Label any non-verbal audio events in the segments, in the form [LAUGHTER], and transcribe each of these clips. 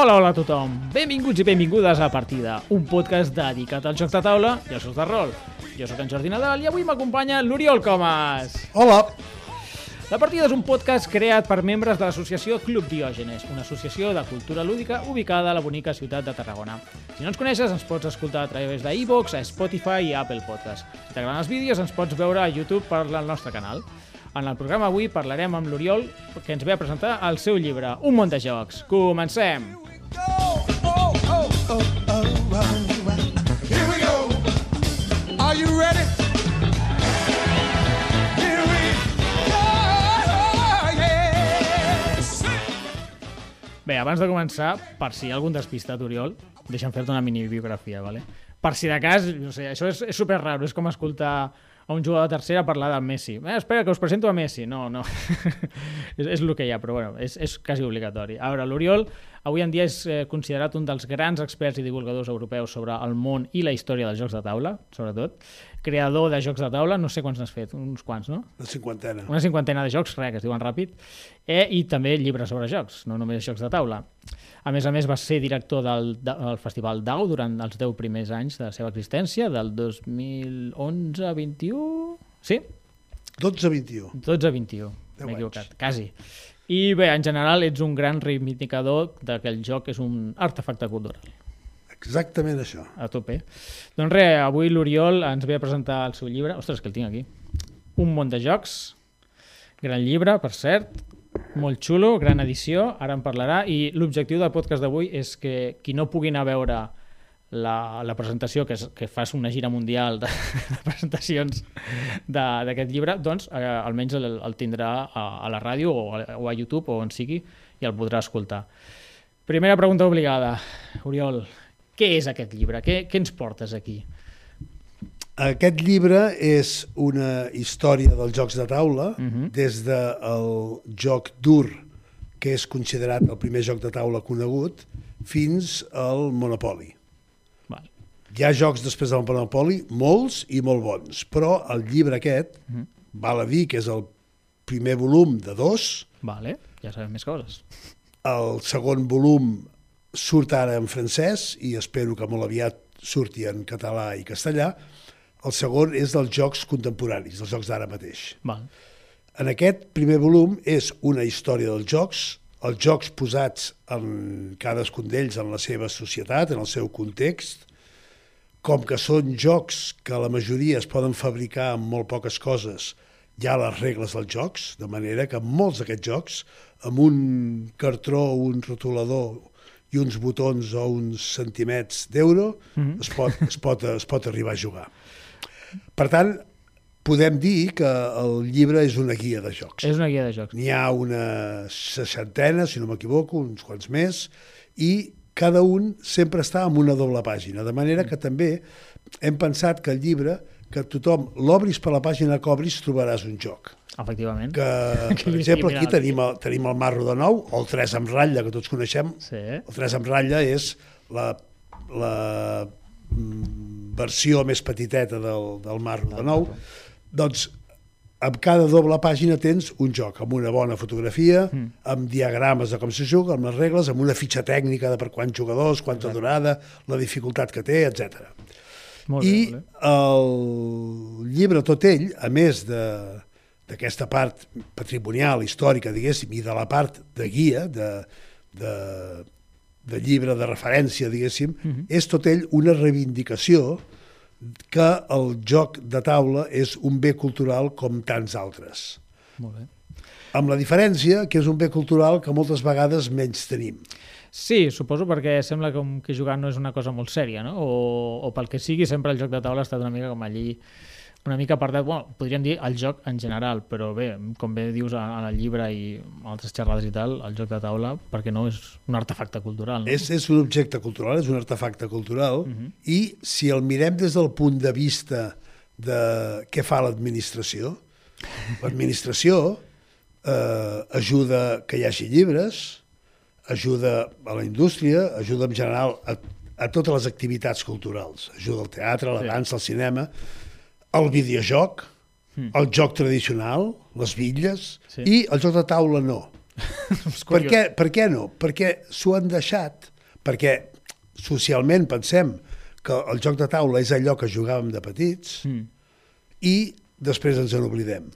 Hola, hola a tothom. Benvinguts i benvingudes a Partida, un podcast dedicat als jocs de taula i als jocs de rol. Jo sóc en Jordi Nadal i avui m'acompanya l'Oriol Comas. Hola! La Partida és un podcast creat per membres de l'associació Club Diògenes, una associació de cultura lúdica ubicada a la bonica ciutat de Tarragona. Si no ens coneixes, ens pots escoltar a través de iVoox, a Spotify i a Apple Podcast. Si t'agraden els vídeos, ens pots veure a YouTube per al nostre canal. En el programa avui parlarem amb l'Oriol, que ens ve a presentar el seu llibre, Un món de jocs. Comencem! Bé, abans de començar, per si hi ha algun despistat, Oriol, deixa'm fer-te una mini biografia, ¿vale? Per si de cas, no sé, això és, és super raro, és com escoltar a un jugador de tercera parlar de Messi. Eh, espera, que us presento a Messi. No, no. [LAUGHS] és, és el que hi ha, però bueno, és, és quasi obligatori. A veure, l'Oriol avui en dia és eh, considerat un dels grans experts i divulgadors europeus sobre el món i la història dels jocs de taula, sobretot. Creador de jocs de taula, no sé quants n'has fet, uns quants, no? La cinquantena. una cinquantena de jocs, res, que es diuen ràpid, eh, i també llibres sobre jocs, no només jocs de taula. A més a més, va ser director del, del Festival DAO durant els 10 primers anys de la seva existència, del 2011 a 21... Sí? 12 a 21. 12 a 21, Deu m'he anys. equivocat, quasi. I bé, en general, ets un gran reivindicador de que el joc és un artefacte cultural. Exactament això. A tope. Doncs res, avui l'Oriol ens ve a presentar el seu llibre. Ostres, que el tinc aquí. Un món de jocs. Gran llibre, per cert. Molt xulo, gran edició. Ara en parlarà. I l'objectiu del podcast d'avui és que qui no pugui anar a veure la, la presentació, que, és, que fas una gira mundial de, de presentacions de- d'aquest llibre, doncs eh, almenys el, el tindrà a, a la ràdio o a, o a YouTube o on sigui i el podrà escoltar. Primera pregunta obligada. Oriol, què és aquest llibre? Què, què ens portes aquí? Aquest llibre és una història dels jocs de taula, Mhm. des del joc dur, que és considerat el primer joc de taula conegut, fins al Monopoli. Hi ha jocs després del Monopoli, molts i molt bons, però el llibre aquest, Mhm. val a dir que és el primer volum de dos, Vale, ja sabem més coses. El segon volum surt ara en francès i espero que molt aviat surti en català i castellà. El segon és dels jocs contemporanis, dels jocs d'ara mateix. Val. En aquest primer volum és una història dels jocs, els jocs posats en cadascun d'ells en la seva societat, en el seu context, com que són jocs que la majoria es poden fabricar amb molt poques coses, hi ha les regles dels jocs, de manera que molts d'aquests jocs, amb un cartró, un rotulador i uns botons o uns centimets d'euro, es, pot, es, pot, es pot arribar a jugar. Per tant, podem dir que el llibre és una guia de jocs. És una guia de jocs. N'hi ha una seixantena, si no m'equivoco, uns quants més, i cada un sempre està en una doble pàgina, de manera que també hem pensat que el llibre, que tothom l'obris per la pàgina que obris, trobaràs un joc. Efectivament. Que, [LAUGHS] per exemple, aquí tenim el, tenim el Marro de Nou, o el 3 amb ratlla, que tots coneixem. Sí. El 3 amb ratlla és la, la mm, versió més petiteta del, del Marro de Nou. Doncs amb cada doble pàgina tens un joc, amb una bona fotografia, mm. amb diagrames de com se juga, amb les regles, amb una fitxa tècnica de per quants jugadors, quanta durada, la dificultat que té, etc. Molt I bé. el llibre tot ell, a més de d'aquesta part patrimonial, històrica, diguéssim, i de la part de guia, de, de, de llibre de referència, diguéssim, Mhm. és tot ell una reivindicació que el joc de taula és un bé cultural com tants altres. Molt bé. Amb la diferència que és un bé cultural que moltes vegades menys tenim. Sí, suposo perquè sembla com que jugar no és una cosa molt sèria, no? O, o pel que sigui, sempre el joc de taula ha estat una mica com allí una mica apartat, bueno, podríem dir el joc en general, però bé, com bé dius en el llibre i altres xerrades i tal, el joc de taula, perquè no és un artefacte cultural, no? És, és un objecte cultural, és un artefacte cultural, Mhm. i si el mirem des del punt de vista de què fa l'administració, l'administració eh, ajuda que hi hagi llibres, ajuda a la indústria, ajuda en general a, a totes les activitats culturals, ajuda al teatre, a la Sí. dansa, al cinema, al videojoc, Mm. el joc tradicional, les bitlles, Sí. i el joc de taula no. [LAUGHS] Per què, per què no? Perquè s'ho han deixat, perquè socialment pensem que el joc de taula és allò que jugàvem de petits Mm. i després ens en oblidem.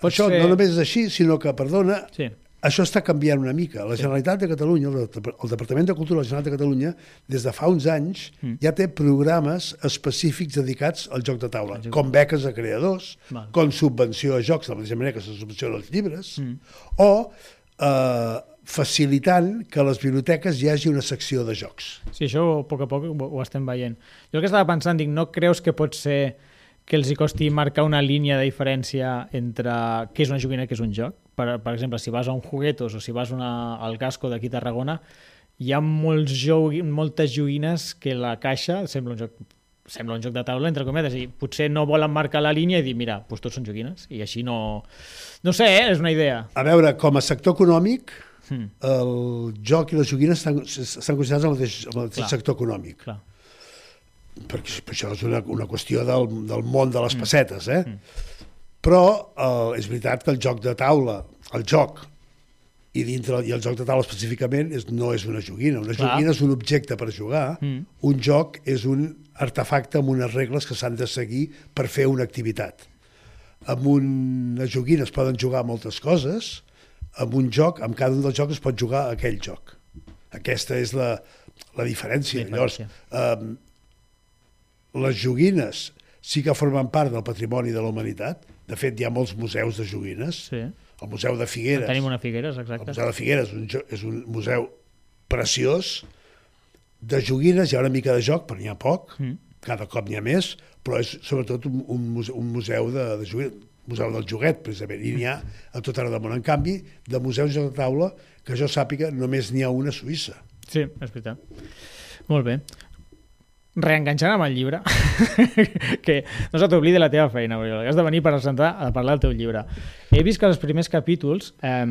Pot això ser- no només és així, sinó que, perdona, Sí. Això està canviant una mica. La Generalitat de Catalunya, el, Dep- el Departament de Cultura de la Generalitat de Catalunya, des de fa uns anys, Mm. ja té programes específics dedicats al joc de taula, joc. com beques a creadors, Val. com subvenció a jocs, de la mateixa manera que se subvenciona els llibres, Mm. o eh, facilitant que a les biblioteques hi hagi una secció de jocs. Sí, això a poc a poc ho, ho estem veient. Jo el que estava pensant, dic, no creus que pot ser que els hi costi marcar una línia de diferència entre què és una joguina i què és un joc? Per, per exemple, si vas a un Juguetos o si vas una, al Casco d'aquí a Tarragona, hi ha molts joc, moltes joguines que la caixa sembla un joc sembla un joc de taula, entre cometes, i potser no volen marcar la línia i dir, mira, doncs tots són joguines, i així no... No sé, eh? és una idea. A veure, com a sector econòmic, Hmm, el joc i les joguines estan, estan considerats el mateix, el mateix Clar. sector econòmic. clar. perquè això és una, una qüestió del, del món de les pessetes, eh? Però eh, és veritat que el joc de taula, el joc, i dintre i el joc de taula específicament és, no és una joguina. Una Clar. joguina és un objecte per jugar, Mm. un joc és un artefacte amb unes regles que s'han de seguir per fer una activitat. Amb una joguina es poden jugar moltes coses, amb un joc, amb cada un dels jocs es pot jugar aquell joc. Aquesta és la, la diferència. La diferència. Llavors, um, les joguines sí que formen part del patrimoni de la humanitat. De fet, hi ha molts museus de joguines. Sí. El Museu de Figueres, Tenim una Figueres, el exacte. Museu de Figueres és un, és un museu preciós. De joguines hi ha una mica de joc, però n'hi ha poc. Mm. Cada cop n'hi ha més, però és sobretot un, un, muse- un museu de, de joguines, museu del joguet, precisament, i n'hi ha a tot arreu del món. En canvi, de museus de taula, que jo sàpiga, només n'hi ha una a Suïssa. Sí, és veritat. Molt bé. Reenganxant amb el llibre, [LAUGHS] que no se t'oblidi la teva feina, Oriol. Has de venir per presentar, a parlar del teu llibre. He vist que els primers capítols eh,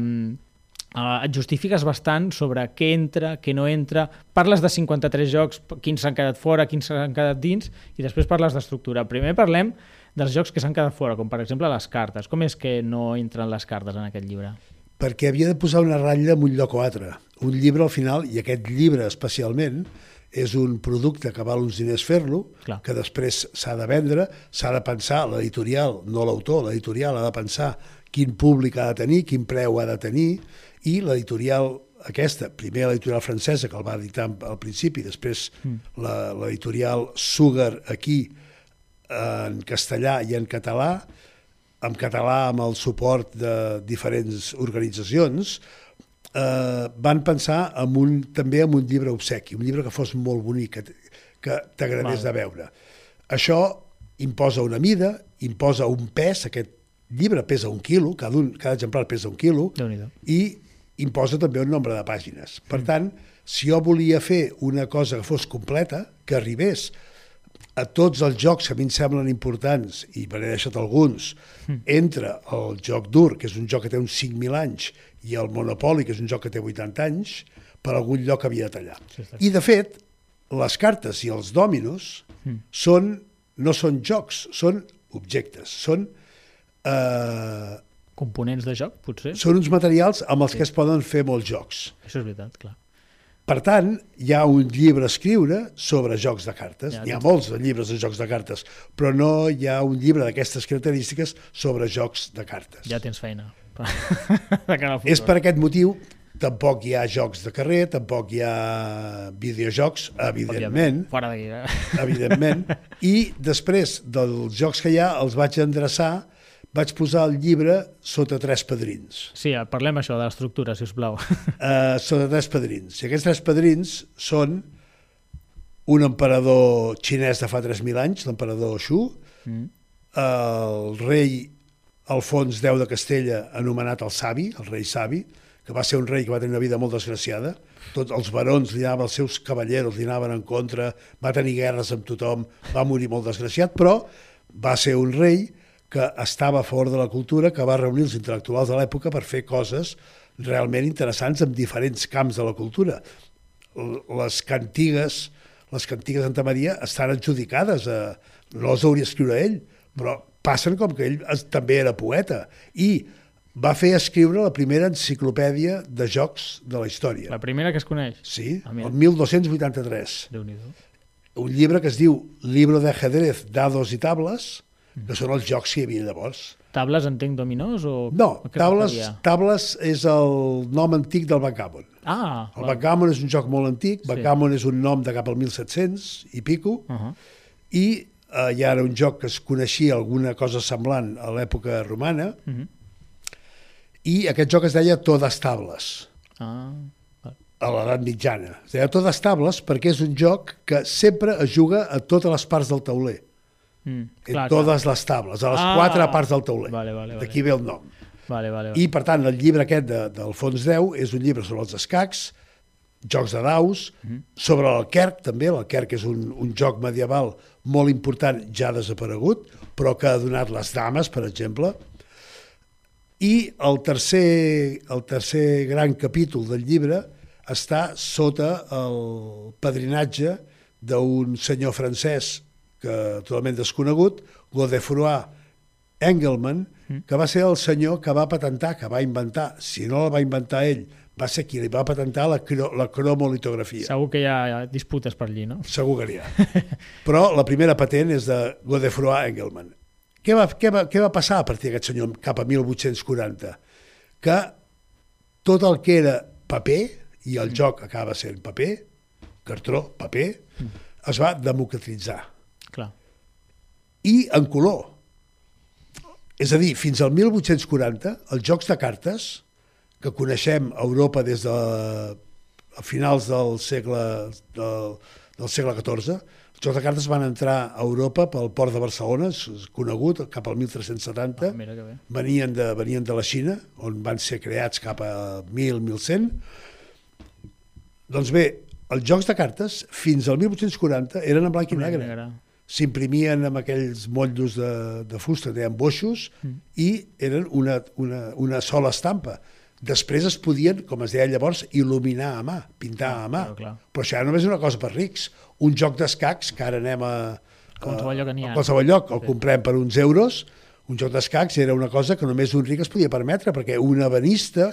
et justifiques bastant sobre què entra, què no entra, parles de 53 jocs, quins s'han quedat fora, quins s'han quedat dins, i després parles d'estructura. Primer parlem dels jocs que s'han quedat fora, com per exemple les cartes. Com és que no entren les cartes en aquest llibre? perquè havia de posar una ratlla en un lloc o altre. Un llibre al final, i aquest llibre especialment, és un producte que val uns diners fer-lo, que després s'ha de vendre, s'ha de pensar, l'editorial, no l'autor, l'editorial ha de pensar quin públic ha de tenir, quin preu ha de tenir, i l'editorial aquesta, primer l'editorial francesa, que el va editar al principi, després la- l'editorial Sugar aquí, en castellà i en català, en català amb el suport de diferents organitzacions, eh, van pensar en un, també en un llibre obsequi, un llibre que fos molt bonic, que, que t'agradés de veure. Això imposa una mida, imposa un pes, aquest llibre pesa un quilo, cada, un, cada exemplar pesa un quilo, i imposa també un nombre de pàgines. Per tant, si jo volia fer una cosa que fos completa, que arribés a tots els jocs que a mi em semblen importants, i me n'he deixat alguns, entre el joc dur, que és un joc que té uns 5.000 anys, i el Monopoly, que és un joc que té 80 anys, per algun lloc havia de tallar. Sí, està. I, de fet, les cartes i els dòminos són, no són jocs, són objectes, són, eh, Components de joc, potser? són uns materials amb els que es poden fer molts jocs. Això és veritat, clar. Per tant, hi ha un llibre a escriure sobre jocs de cartes. Ja, N'hi ha tens- molts de llibres de jocs de cartes, però no hi ha un llibre d'aquestes característiques sobre jocs de cartes. Ja tens feina. [LAUGHS] És per aquest motiu tampoc hi ha jocs de carrer, tampoc hi ha videojocs, evidentment, Fora d'aquí. Eh? evidentment, [LAUGHS] i després dels jocs que hi ha els vaig endreçar, vaig posar el llibre sota tres padrins. Sí, parlem això de l'estructura, si us plau. [LAUGHS] eh, sota tres padrins. I aquests tres padrins són un emperador xinès de fa 3.000 anys, l'emperador Xu, Mm. el rei Alfons X de Castella, anomenat el Savi, el rei Savi, que va ser un rei que va tenir una vida molt desgraciada. Tots els barons li anaven, els seus cavalleros li anaven en contra, va tenir guerres amb tothom, va morir molt desgraciat, però va ser un rei que estava a favor de la cultura, que va reunir els intel·lectuals de l'època per fer coses realment interessants en diferents camps de la cultura. Les cantigues, les cantigues de Santa Maria estan adjudicades a... No les hauria escriure ell, però passen com que ell es, també era poeta. I va fer escriure la primera enciclopèdia de jocs de la història. La primera que es coneix. Sí, Ah, mira. el 1283. Déu-n'hi-do. Un llibre que es diu Libro de ajedrez, dados i tables, que són els jocs que hi havia llavors. Tables, entenc, dominós o... No, tables, tables és el nom antic del backgammon. Ah, El val. backgammon és un joc molt antic, Sí. backgammon és un nom de cap al 1700 i pico, Uh -huh. i eh, hi era un joc que es coneixia alguna cosa semblant a l'època romana, Uh -huh. i aquest joc es deia Todes Tables, Ah, val. a l'edat mitjana. Es deia Todes Tables perquè és un joc que sempre es juga a totes les parts del tauler. Mm, En clar, totes les tables, a les Ah, quatre parts del tauler. vale, vale, vale. D'aquí ve el nom. clar. Vale, vale, vale. I, per tant, el llibre aquest de, d'Alfons X és un llibre sobre els escacs, jocs de daus, Mhm. sobre l'Alquerc, també. L'Alquerc és un, un joc medieval molt important, ja desaparegut, però que ha donat les dames, per exemple. I el tercer, el tercer gran capítol del llibre està sota el padrinatge d'un senyor francès que totalment desconegut, Godefroy Engelmann, que va ser el senyor que va patentar, que va inventar, si no la va inventar ell, va ser qui li va patentar la, cro la cromolitografia. Segur que hi ha disputes per allí, no? Segur que n'hi ha. [LAUGHS] Però la primera patent és de Godefroy Engelmann. Què va, què, va, què va passar a partir d'aquest senyor cap a 1840? Que tot el que era paper, i el joc acaba sent paper, cartró, paper, es va democratitzar. Clar. I en color. És a dir, fins al 1840, els jocs de cartes, que coneixem a Europa des de a finals del segle, del, del segle XIV, els jocs de cartes van entrar a Europa pel port de Barcelona, és conegut, cap al 1370, Ah, venien de, venien de la Xina, on van ser creats cap a 1000-1100. Doncs bé, els jocs de cartes, fins al 1840, eren en Blanc i negre. negre. S'imprimien amb aquells motllos de, de fusta, deien boixos, i eren una, una, una sola estampa. Després es podien, com es deia llavors, il·luminar a mà, pintar a mà. clar, clar. Però això ja només és una cosa per rics. Un joc d'escacs, que ara anem a... A qualsevol lloc que n'hi ha. A qualsevol lloc, el comprem per uns euros, un joc d'escacs era una cosa que només un ric es podia permetre, perquè un ebenista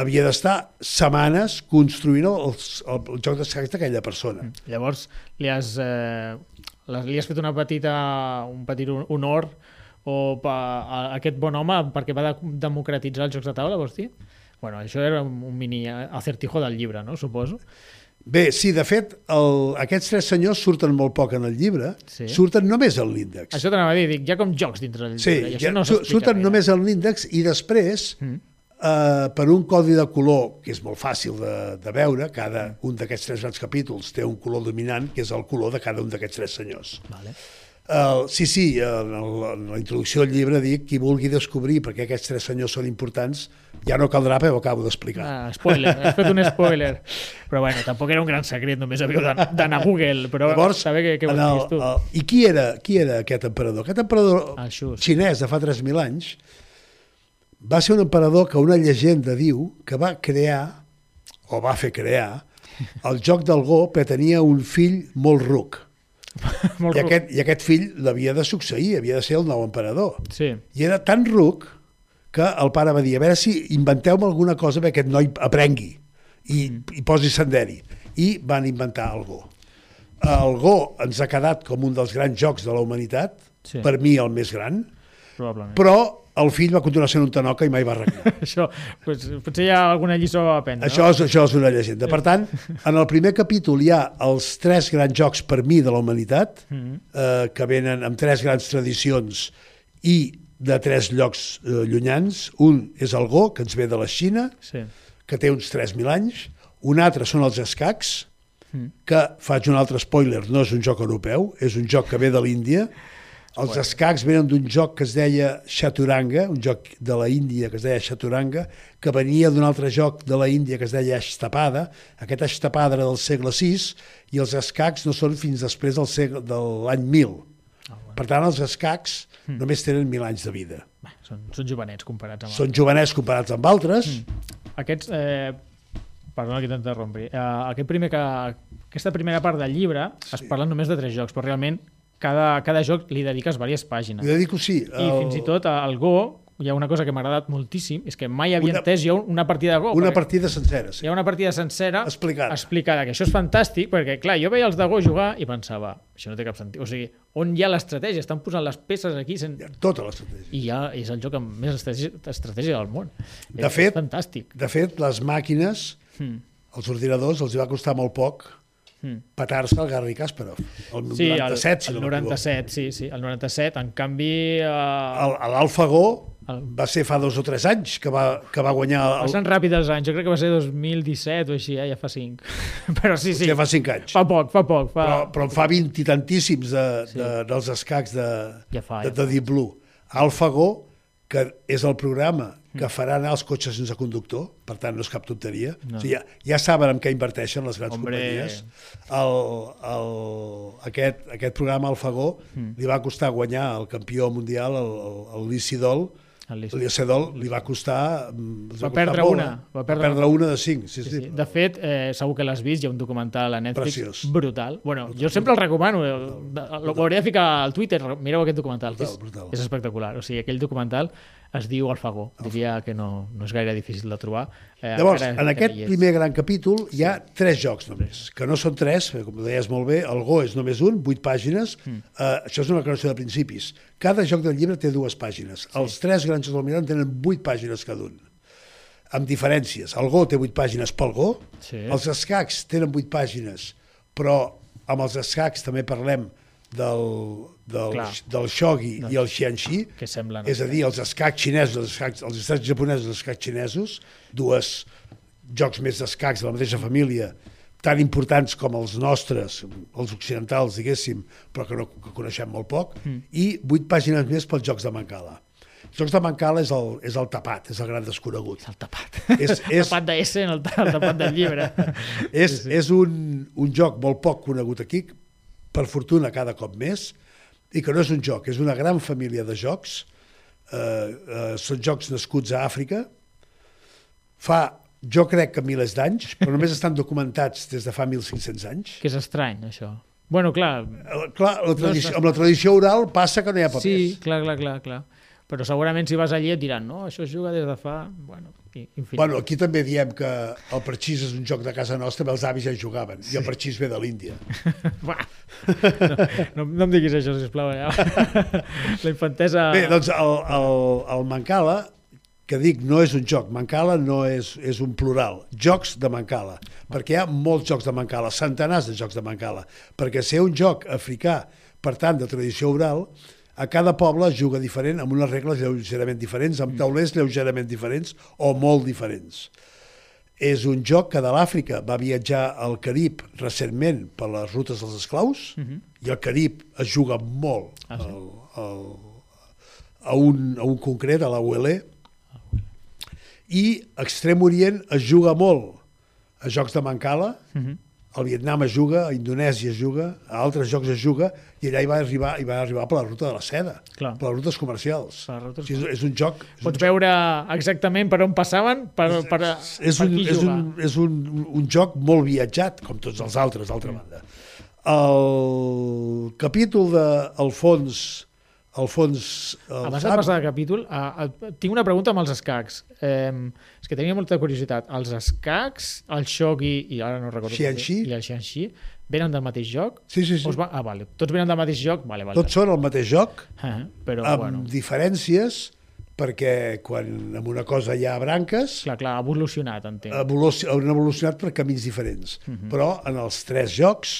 havia d'estar setmanes construint el, el, el joc d'escacs d'aquella persona. Llavors, li has, eh, li has fet una petita, un petit honor o pa, a aquest bon home perquè va de, democratitzar els jocs de taula, vols dir? Bueno, això era un, mini acertijo del llibre, no? Suposo. Bé, sí, de fet, el, aquests tres senyors surten molt poc en el llibre, Sí. surten només en l'índex. Això t'anava a dir, dic, hi ha com jocs dintre del Sí, llibre. i ja, això no su- s'explica surten gaire. només en l'índex i després, Mm. Eh, per un codi de color, que és molt fàcil de, de veure, cada un d'aquests tres grans capítols té un color dominant, que és el color de cada un d'aquests tres senyors. Vale. Uh, sí, sí, en, el, en la introducció del llibre dic qui vulgui descobrir perquè aquests tres senyors són importants ja no caldrà perquè ho acabo d'explicar. Ah, spoiler, has fet un spoiler. [LAUGHS] Però bueno, tampoc era un gran secret, només havíeu d'an- d'anar a Google, però Llavors, saber què, què vols dir tu. el, I qui era, qui era aquest emperador? Aquest emperador Xus. xinès de fa 3.000 anys va ser un emperador que una llegenda diu que va crear, o va fer crear, el joc del Go perquè tenia un fill molt ruc. [LAUGHS] Molt I ruc. aquest, I aquest fill l'havia de succeir, havia de ser el nou emperador. Sí. I era tan ruc que el pare va dir, a veure si inventeu-me alguna cosa perquè aquest noi aprengui i, i posi senderi. I van inventar el Go. El Go ens ha quedat com un dels grans jocs de la humanitat, Sí. per mi el més gran, Probablement. però el fill va continuar sent un tanoca i mai va arreglar. [LAUGHS] Això, pues, potser hi ha alguna lliçó a aprendre. Això, és, això és una llegenda. Per tant, [LAUGHS] en el primer capítol hi ha els tres grans jocs per mi de la humanitat, Mhm. eh, que venen amb tres grans tradicions i de tres llocs eh, llunyans. Un és el Go, que ens ve de la Xina, no? Sí. que té uns 3.000 anys. Un altre són els escacs, Mm. que faig un altre spoiler, no és un joc europeu, és un joc que ve de l'Índia. Els escacs venen d'un joc que es deia Chaturanga, un joc de la Índia que es deia Chaturanga, que venia d'un altre joc de la Índia que es deia Ashtapada. Aquest Ashtapada era del segle VI i els escacs no són fins després del segle, de l'any 1000. Ah, bueno. Per tant, els escacs només tenen 1.000 anys de vida. Bé, són, són jovenets comparats amb Són jovenets comparats amb altres, Mm. Aquests... Eh, perdona que t'interrompi. Eh, aquest primer que, aquesta primera part del llibre es parla només de tres jocs, però realment cada, cada joc li dediques diverses pàgines. li dedico sí. I fins i tot el Go, hi ha una cosa que m'ha agradat moltíssim, és que mai havia Una- entès jo una partida de Go. Una partida sencera, sí. Hi ha una partida sencera Explicada. explicada, que això és fantàstic, perquè, clar, jo veia els de Go jugar i pensava, això no té cap sentit. O sigui, on hi ha l'estratègia? Estan posant les peces aquí sen... Hi ha Tota l'estratègia. i ja és el joc amb més estratègia, estratègia del món. De és, fet- fantàstic. De fet, les màquines, Hmm. els ordinadors, els hi va costar molt poc Hmm. petar-se el Garry Kasparov. El Sí, 97, el, si el no m'equivoco. 97, sí, sí, el 97. En canvi, eh, El- L'AlphaGo El- va ser fa dos o tres anys que va, que va guanyar... El, passen ràpid els anys. Jo crec que va ser 2017 o així, eh? ja fa 5. [LAUGHS] Però sí, sí, ja fa cinc anys. fa poc, fa poc. Fa... Però, però en fa 20 i tantíssims de, de, dels escacs de, Ja fa, de, ja de Deep Blue. AlphaGo, que és el programa que farà anar els cotxes sense conductor, per tant no és cap tonteria. No. O sigui, ja, ja saben en què inverteixen les grans Hombre. companyies. El, el, aquest, aquest programa AlphaGo Hmm. li va costar guanyar el campió mundial, el, el, el El el Lee Sedol li va costar... mm, els Va costar perdre molt, una, eh? va Va perdre- perdre, una de cinc. Sí, Sí, sí. De fet, eh, segur que l'has vist, hi ha un documental a Netflix Preciós. brutal. Bueno, jo sempre el recomano, eh, hauré de ficar al Twitter, mireu aquest documental, que és, Brutal, brutal. és espectacular. O sigui, aquell documental es diu Alfagó, diria que no, no és gaire difícil de trobar. Eh, Llavors, en que aquest primer gran capítol hi ha tres jocs només, que no són tres, com deies molt bé, el Go és només un, vuit pàgines, Mm. eh, això és una declaració de principis. Cada joc del llibre té dues pàgines. Els tres grans jocs del Miran tenen vuit pàgines cada un, amb diferències. El Go té vuit pàgines pel Go, Sí. els escacs tenen vuit pàgines, però amb els escacs també parlem del, del, Clar. del shogi i el xianxi, Que semblen... és a dir, els escacs xinesos, els escacs, els escacs japonesos els escacs xinesos, dues jocs més d'escacs de la mateixa família, tan importants com els nostres, els occidentals, diguéssim, però que, no, que coneixem molt poc, mm. i vuit pàgines més pels jocs de Mancala. Els jocs de Mancala és el, és el tapat, és el gran desconegut. El tapat. És, [LAUGHS] El és, tapat de S en el, el tapat del llibre. [LAUGHS] és, sí, sí. és un, un joc molt poc conegut aquí, per fortuna cada cop més, i que no és un joc, és una gran família de jocs, eh, eh, són jocs nascuts a Àfrica, fa, jo crec que milers d'anys, però només estan documentats des de fa 1.500 anys. que és estrany, això. Bueno, clar, Eh, Clar, la tradició, amb la tradició oral passa que no hi ha papers. sí, clar, clar, clar, clar. Però segurament si vas allí et diran, no, això es juga des de fa... Bueno, infinit. Bueno, aquí també diem que el parxís és un joc de casa nostra, els avis ja jugaven, i el parxís ve de l'Índia. [LAUGHS] No, no, no em diguis això, sisplau. Ja. [LAUGHS] La infantesa... Bé, doncs el, el, el Mancala, que dic, no és un joc, Mancala no és, és un plural, jocs de Mancala, perquè hi ha molts jocs de Mancala, centenars de jocs de Mancala, perquè ser un joc africà, per tant, de tradició oral, a cada poble es juga diferent, amb unes regles lleugerament diferents, amb taulers lleugerament diferents o molt diferents. És un joc que de l'Àfrica va viatjar al Carib recentment per les rutes dels esclaus, uh -huh. i al Carib es juga molt Ah, sí? el, el, a, un, a un concret, a la ULE, i Extrem Orient es juga molt a jocs de Mancala, Uh -huh. Al Vietnam es juga, a Indonèsia es juga, a altres jocs es juga, i allà hi va arribar, hi va arribar per la ruta de la seda, Clar. per les rutes comercials. Per les rutes O sigui, és, és un joc... És un Pots veure exactament per on passaven per, per, és per un, qui és jugar. un, és un, un joc molt viatjat, com tots els altres, d'altra banda. El capítol de Alfons, Alfons el Abans de passar de capítol, uh, uh, tinc una pregunta amb els escacs. Um, és que tenia molta curiositat. Els escacs, el shogi i ara no recordo... Xianxi. I el xianxi venen del mateix joc? Sí, sí, sí. Va... Ah, vale. Tots venen del mateix joc? Vale, vale. Tots són el mateix joc, Uh però, amb bueno, diferències, perquè quan en una cosa hi ha branques, clar, clar, ha evolucionat, entenc. evoluci han evolucionat per camins diferents. Però en els tres jocs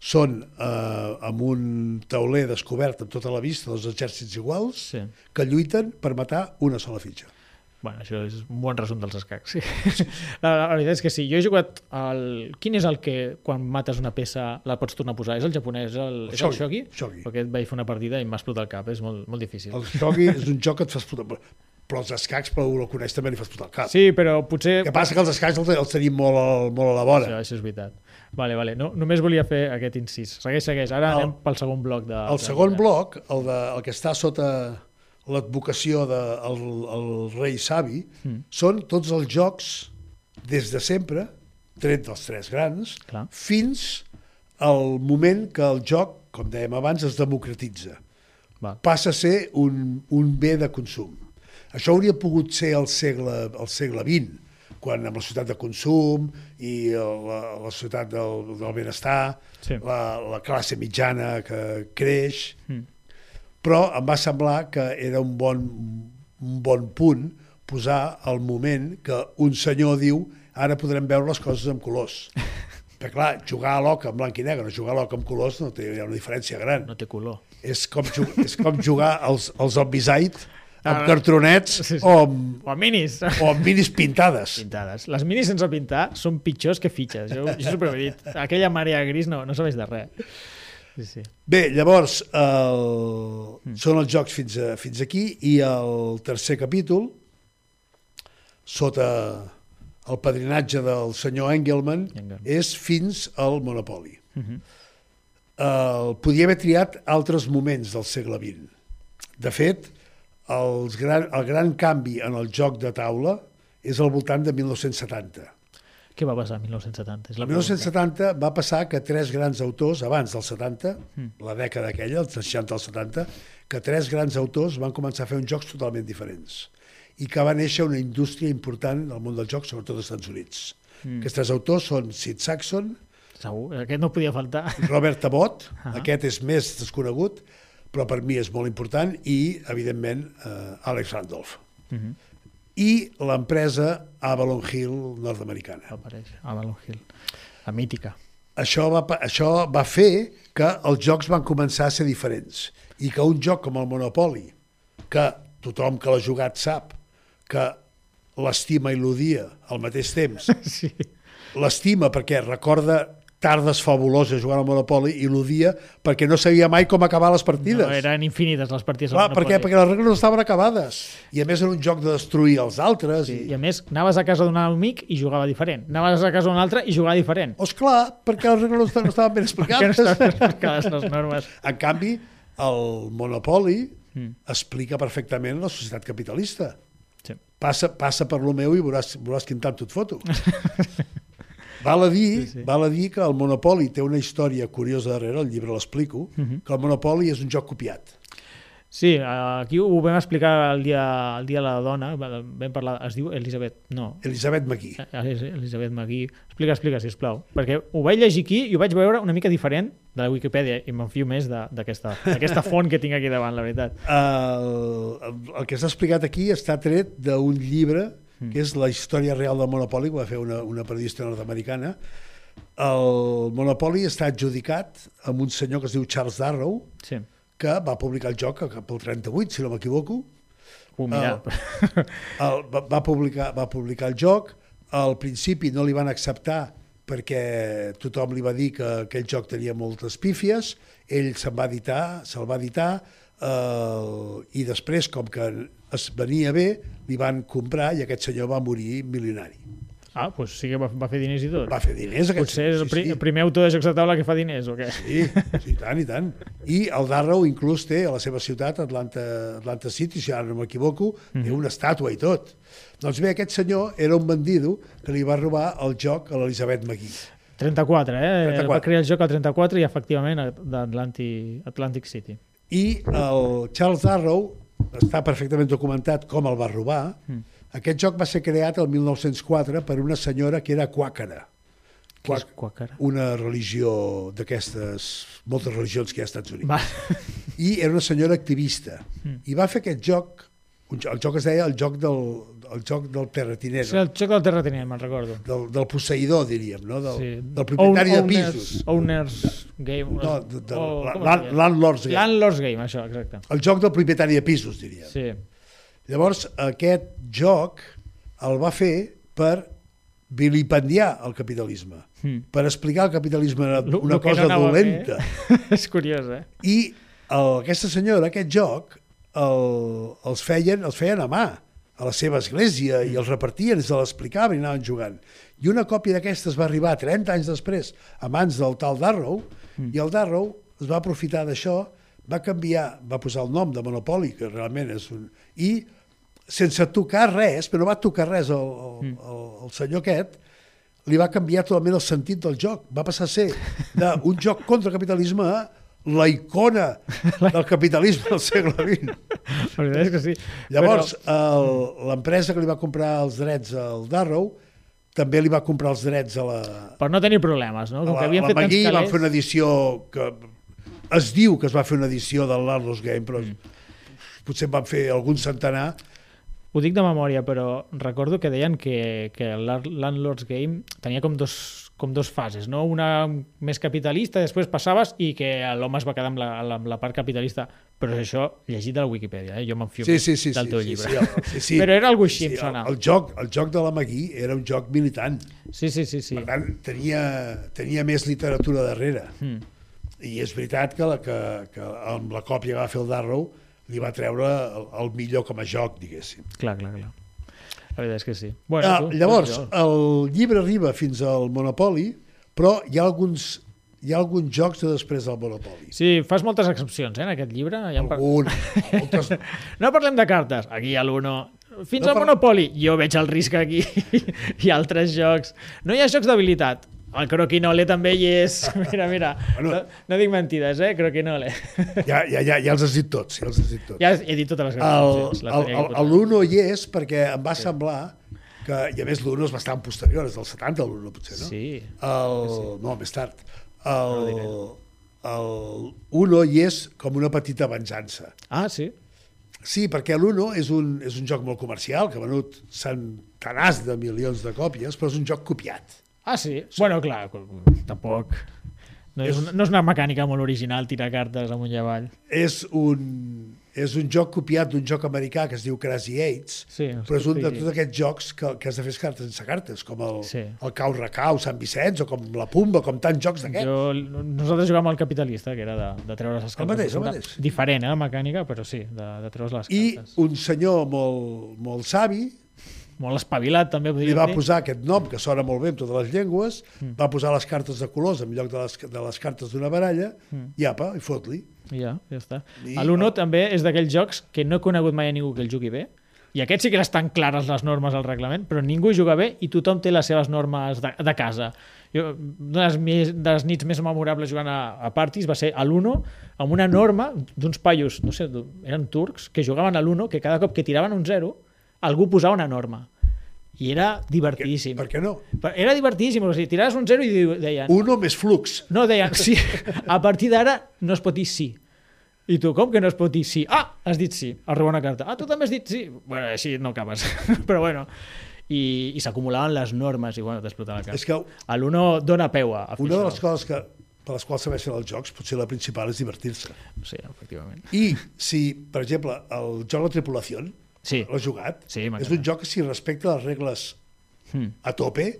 són eh, amb un tauler descobert amb tota la vista dels exèrcits iguals Sí. que lluiten per matar una sola fitxa. Bueno, això és un bon resum dels escacs, sí. [LAUGHS] La, la veritat és que sí. Jo he jugat al... Quin és el que, quan mates una peça, la pots tornar a posar? És el japonès? El, El és el shogi, shogi? shogi. Perquè et vaig fer una partida i m'ha explotat el cap. És molt, molt difícil. El shogi és un joc que et fa explotar... Però els escacs, però el coneix també, li fa explotar el cap. Sí, però potser... El que passa que els escacs els, els tenim molt, molt a la vora. Això, això és veritat. Vale, vale. No, només volia fer aquest incís. Segueix, segueix. Ara El- anem pel segon bloc. De, El de segon bloc, el, de, el que està sota l'advocació del de, el, el rei savi, Mm. són tots els jocs des de sempre, tret dels tres grans, Clar. fins al moment que el joc, com dèiem abans, es democratitza. Va. Passa a ser un, un bé de consum. Això hauria pogut ser al segle, al segle XX, quan amb la societat de consum i la, la societat del, del benestar, Sí. la, la classe mitjana que creix, però em va semblar que era un bon, un bon punt posar el moment que un senyor diu ara podrem veure les coses amb colors. [LAUGHS] Perquè, clar, jugar a l'oca en blanc i negre, jugar a l'oca amb colors no té hi ha una diferència gran. No té color. És com, és com jugar als, als Zombicide amb cartronets sí, sí. o amb, O minis. o amb minis pintades. Pintades. Les minis sense pintar són pitjors que fitxes. Jo, jo sempre ho he dit. Aquella marea gris no, no serveix de res. Sí, sí. Bé, llavors, el... són els jocs fins, a, fins aquí i el tercer capítol, sota el padrinatge del senyor Engelman, Engelman. és fins al Monopoli. el, podia haver triat altres moments del segle XX. De fet, els gran, el gran canvi en el joc de taula és al voltant de 1970. Què va passar en 1970? És la El 1970 va passar que tres grans autors, abans del 70, Mm. la dècada aquella, els 60 als 70, que tres grans autors van començar a fer uns jocs totalment diferents i que va néixer una indústria important al món del joc, sobretot als Estats Units. Mm. Aquests tres autors són Sid Saxon, Segur, aquest no podia faltar. Robert Abbott, [LAUGHS] Ah. aquest és més desconegut, però per mi és molt important, i, evidentment, eh, Alex Randolph. Mhm. I l'empresa Avalon Hill nord-americana. Apareix Avalon Hill. La mítica. això va, això va fer que els jocs van començar a ser diferents i que un joc com el Monopoly, que tothom que l'ha jugat sap que l'estima i l'odia al mateix temps, [LAUGHS] Sí. l'estima perquè recorda tardes fabuloses jugant al Monopoly i l'odia perquè no sabia mai com acabar les partides. No, eren infinites les partides. Clar, al perquè, Monopoly. perquè les regles no estaven acabades. I a més era un joc de destruir els altres. Sí, I... I a més, anaves a casa d'un amic i jugava diferent. Anaves a casa d'un altre i jugava diferent. Oh, esclar, perquè les regles no estaven, no estaven ben Que no explicades. estaven explicades les normes. [LAUGHS] En canvi, el Monopoly Mm. explica perfectament la societat capitalista. Sí. Passa, passa per lo meu i veuràs, veuràs quin tant et foto. [LAUGHS] Val a, dir, Sí, sí. val a dir que el Monopoly té una història curiosa darrere, el llibre l'explico, Mhm. que el Monopoly és un joc copiat. Sí, aquí ho vam explicar el dia, el dia de la dona, vam parlar, es diu Elisabet, no, Elisabet McGee. Elis- Elisabet Magui. Explica, explica, sisplau. Perquè ho vaig llegir aquí i ho vaig veure una mica diferent de la Wikipedia i m'enfio més d'aquesta font que tinc aquí davant, la veritat. El, el que s'ha explicat aquí està tret d'un llibre Mm. que és la història real del Monopoli, que va fer una, una periodista nord-americana. El Monopoli està adjudicat amb un senyor que es diu Charles Darrow, Sí. que va publicar el joc cap al 38, si no m'equivoco. Uh, mira. El, va, va, publicar, va publicar el joc, al principi no li van acceptar perquè tothom li va dir que aquell joc tenia moltes pífies, ell se'n va editar, se'l va editar, i després, com que es venia bé, li van comprar i aquest senyor va morir milionari. Ah, doncs sí que va, va fer diners i tot. Va fer diners aquest Potser és el, pri sí, el primer autor de jocs de taula que fa diners, o què? Sí, sí, i tant, i tant. I el Darrow inclús té a la seva ciutat, Atlanta, Atlanta City, si ara no m'equivoco, té una estàtua i tot. Doncs bé, aquest senyor era un bandido que li va robar el joc a l'Elisabet McGee. 34, eh? 34. Va crear el joc al 34 i efectivament d'Atlantic Atlantic City. I el Charles Darrow està perfectament documentat com el va robar. Mm. Aquest joc va ser creat el 1904 per una senyora que era quàquera. Què és Quac- Quacara? una religió d'aquestes, moltes religions que hi ha als Estats Units. Va. I era una senyora activista. Mm. I va fer aquest joc, un joc el joc es deia el joc del, el joc del És terratinero, el joc del terratinent, me'n recordo. del, del posseïdor, diríem, no? del, Sí. del propietari Own- de owners- pisos. Owners Game. No, de, de, o- la- landlord's game. Landlord's Game, això, exacte. El joc del propietari de pisos, diríem. Sí. Llavors, aquest joc el va fer per vilipendiar el capitalisme, Mm. per explicar el capitalisme una lo que cosa no dolenta. [LAUGHS] és curiós, eh? I el, aquesta senyora, aquest joc, el, els, feien, els feien a mà a la seva església i els repartien, se l'explicaven i anaven jugant. I una còpia d'aquestes va arribar 30 anys després a mans del tal Darrow i el Darrow es va aprofitar d'això, va canviar, va posar el nom de Monopoly, que realment és un... I sense tocar res, però no va tocar res el, el, el, el senyor aquest, li va canviar totalment el sentit del joc. Va passar a ser d'un joc contra el capitalisme a la icona [LAUGHS] del capitalisme del segle XX. La veritat és que sí. Llavors, el- l'empresa que li va comprar els drets al Darrow també li va comprar els drets a la, Però, per no tenir problemes, no? Com la, que havien la fet Magui, calés... fer una edició que es diu que es va fer una edició del Landlord's Game, però Mm. potser en van fer algun centenar. Ho dic de memòria, però recordo que deien que, que el Landlord's Game tenia com dos, com dos fases, no? Una més capitalista, després passaves i que l'home es va quedar amb la, amb la part capitalista. Però és això llegit de la Wikipedia, eh? jo m'enfio Sí, sí, sí. del sí, teu sí, llibre. Sí, sí, sí. Però era algo així, em el, el, joc, el joc de la Magui era un joc militant. Sí, sí, sí. sí. Per tant, tenia, tenia més literatura darrere. Mm. I és veritat que, la, que, que amb la còpia que va fer el Darrow li va treure el, el millor com a joc, diguéssim. Clar, clar, clar. La veritat és que sí. Bueno, Ah, tu, llavors, tu, el llibre arriba fins al Monopoly, però hi ha alguns, hi ha alguns jocs de després del Monopoly. Sí, fas moltes excepcions, eh, en aquest llibre. Ja en par... Algun, moltes, [LAUGHS] No parlem de cartes. Aquí hi ha l'Uno. Fins No al par- Monopoly. Jo veig el risc aquí. [LAUGHS] hi ha altres jocs. No hi ha jocs d'habilitat. El croquinole també hi és. [LAUGHS] Mira, mira. Bueno. No, no dic mentides, eh? Croquinole. ja, ja, ja, ja els has dit tots, ja els has dit tots. ja he dit totes les posar. l'Uno hi és perquè em va semblar que, i a més l'Uno és bastant posterior, és del 70 l'Uno potser, no? Sí. El, no, més tard. El, el Uno hi és com una petita venjança. Ah, sí. Sí, perquè l'Uno és un, és un joc molt comercial, que ha venut centenars de milions de còpies, però és un joc copiat. Ah, sí. Bueno, clar, tampoc... No és, una, no és una mecànica molt original tirar cartes amunt i avall. És un, és un joc copiat d'un joc americà que es diu Crazy Eights, Sí, però és un de sí. tots aquests jocs que, que has de fer cartes sense cartes, com el, Sí. el Cau Recau, Sant Vicenç, o com la Pumba, com tants jocs d'aquests. Jo, nosaltres jugàvem al capitalista, que era de, de treure's les cartes. mateix, el mateix. Diferent, eh, la mecànica, però sí, de, de treure's les I cartes. un senyor molt, molt savi Molt espavilat, també, li podríem va dir. posar aquest nom, que sona molt bé en totes les llengües, Mm. va posar les cartes de colors en lloc de les, de les cartes d'una baralla, Mm. i apa, i fot-li. Ja, ja està. I- L'Uno també és d'aquells jocs que no he conegut mai a ningú que el jugui bé, i aquests sí que estan clares les normes al reglament, però ningú juga bé i tothom té les seves normes de, de casa. Jo, una de les, més, de les nits més memorables jugant a, a parties va ser a l'Uno amb una norma d'uns paios, no sé, eren turcs, que jugaven a l'Uno, que cada cop que tiraven un zero, algú posava una norma. I era divertidíssim. Per què no? Però Era divertidíssim, o sigui, tiraves un zero i deien... Uno més flux. No, deien, sí, a partir d'ara no es pot dir sí. I tu, com que no es pot dir sí? Ah, has dit sí, has rebut una carta. Ah, tu també has dit sí? Bueno, així no acabes. [LAUGHS] Però bueno, i, i s'acumulaven les normes i bueno, t'explota la cara. És que A l'uno dona peu a, una de les coses que, per les quals serveixen els jocs, potser la principal és divertir-se. Sí, efectivament. I si, per exemple, el joc La Tripulació, Sí. l'has jugat? Sí, és un joc que si respecta les regles Mm. a tope,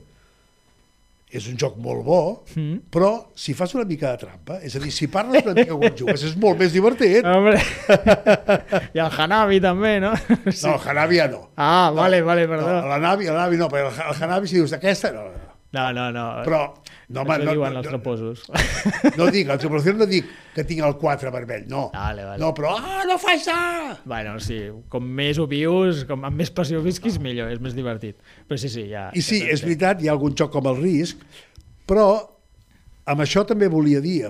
és un joc molt bo, Mm. però si fas una mica de trampa, és a dir, si parles una mica quan jugues, és molt més divertit. Hombre. [LAUGHS] I el Hanabi també, no? Sí. No, el Hanabi ja no. Ah, vale, vale, perdó. No, la Navi, la Navi no, però el, el Hanabi si dius aquesta, no, no. No, no, no. Però, no, home, no, diuen no, els no, traposos. [LAUGHS] no dic, a la tripulació no dic que tinc el 4 vermell, no. Vale, vale. No, però, ah, no fa això! Bueno, sí, com més ho vius, com amb més passió visquis, millor, és més divertit. Però sí, sí, ja... I sí, ja és veritat, hi ha algun joc com el Risc, però amb això també volia dir,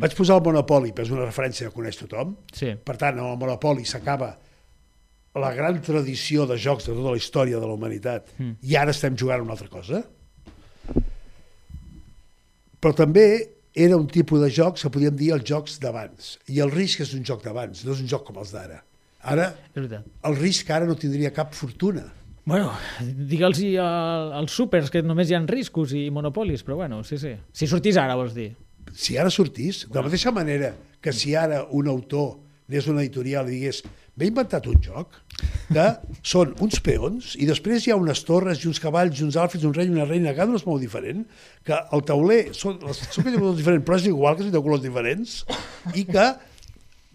vaig posar el Monopoly, però és una referència que coneix tothom, Sí, per tant, amb el Monopoly s'acaba la gran tradició de jocs de tota la història de la humanitat Mm. i ara estem jugant a una altra cosa. Però també era un tipus de jocs que podíem dir els jocs d'abans. I el risc és un joc d'abans, no és un joc com els d'ara. Ara, el risc ara no tindria cap fortuna. Bueno, digue'ls al- als súpers que només hi ha riscos i monopolis, però bueno, sí, sí. Si sortís ara, vols dir? Si ara sortís, de la mateixa manera que si ara un autor anés a una editorial i digués m'he inventat un joc que són uns peons i després hi ha unes torres i uns cavalls i uns alfis, un rei i una reina, cada un és molt diferent, que el tauler són, són de colors diferents, però és igual que són de colors diferents, i que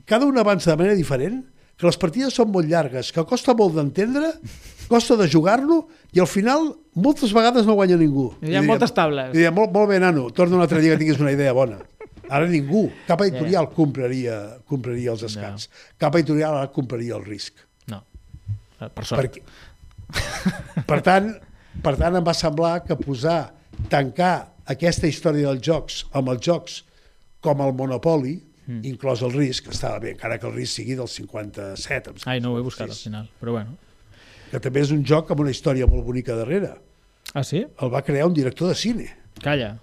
cada un avança de manera diferent, que les partides són molt llargues, que costa molt d'entendre, costa de jugar-lo, i al final moltes vegades no guanya ningú. Hi ha moltes tables. I diria, molt, molt bé, nano, torna un altre dia que tinguis una idea bona. Ara ningú, cap editorial compraria, compraria els escats. Cap editorial ara compraria el risc. No. Eh, Per sort. Perquè, per, tant, per tant, em va semblar que posar, tancar aquesta història dels jocs amb els jocs com el Monopoly mm. inclòs el risc, estava bé, encara que el risc sigui del 57. em sembla, Ai, no ho he buscat al 56, final, però bueno. Que també és un joc amb una història molt bonica darrere. Ah, sí? El va crear un director de cine. Calla.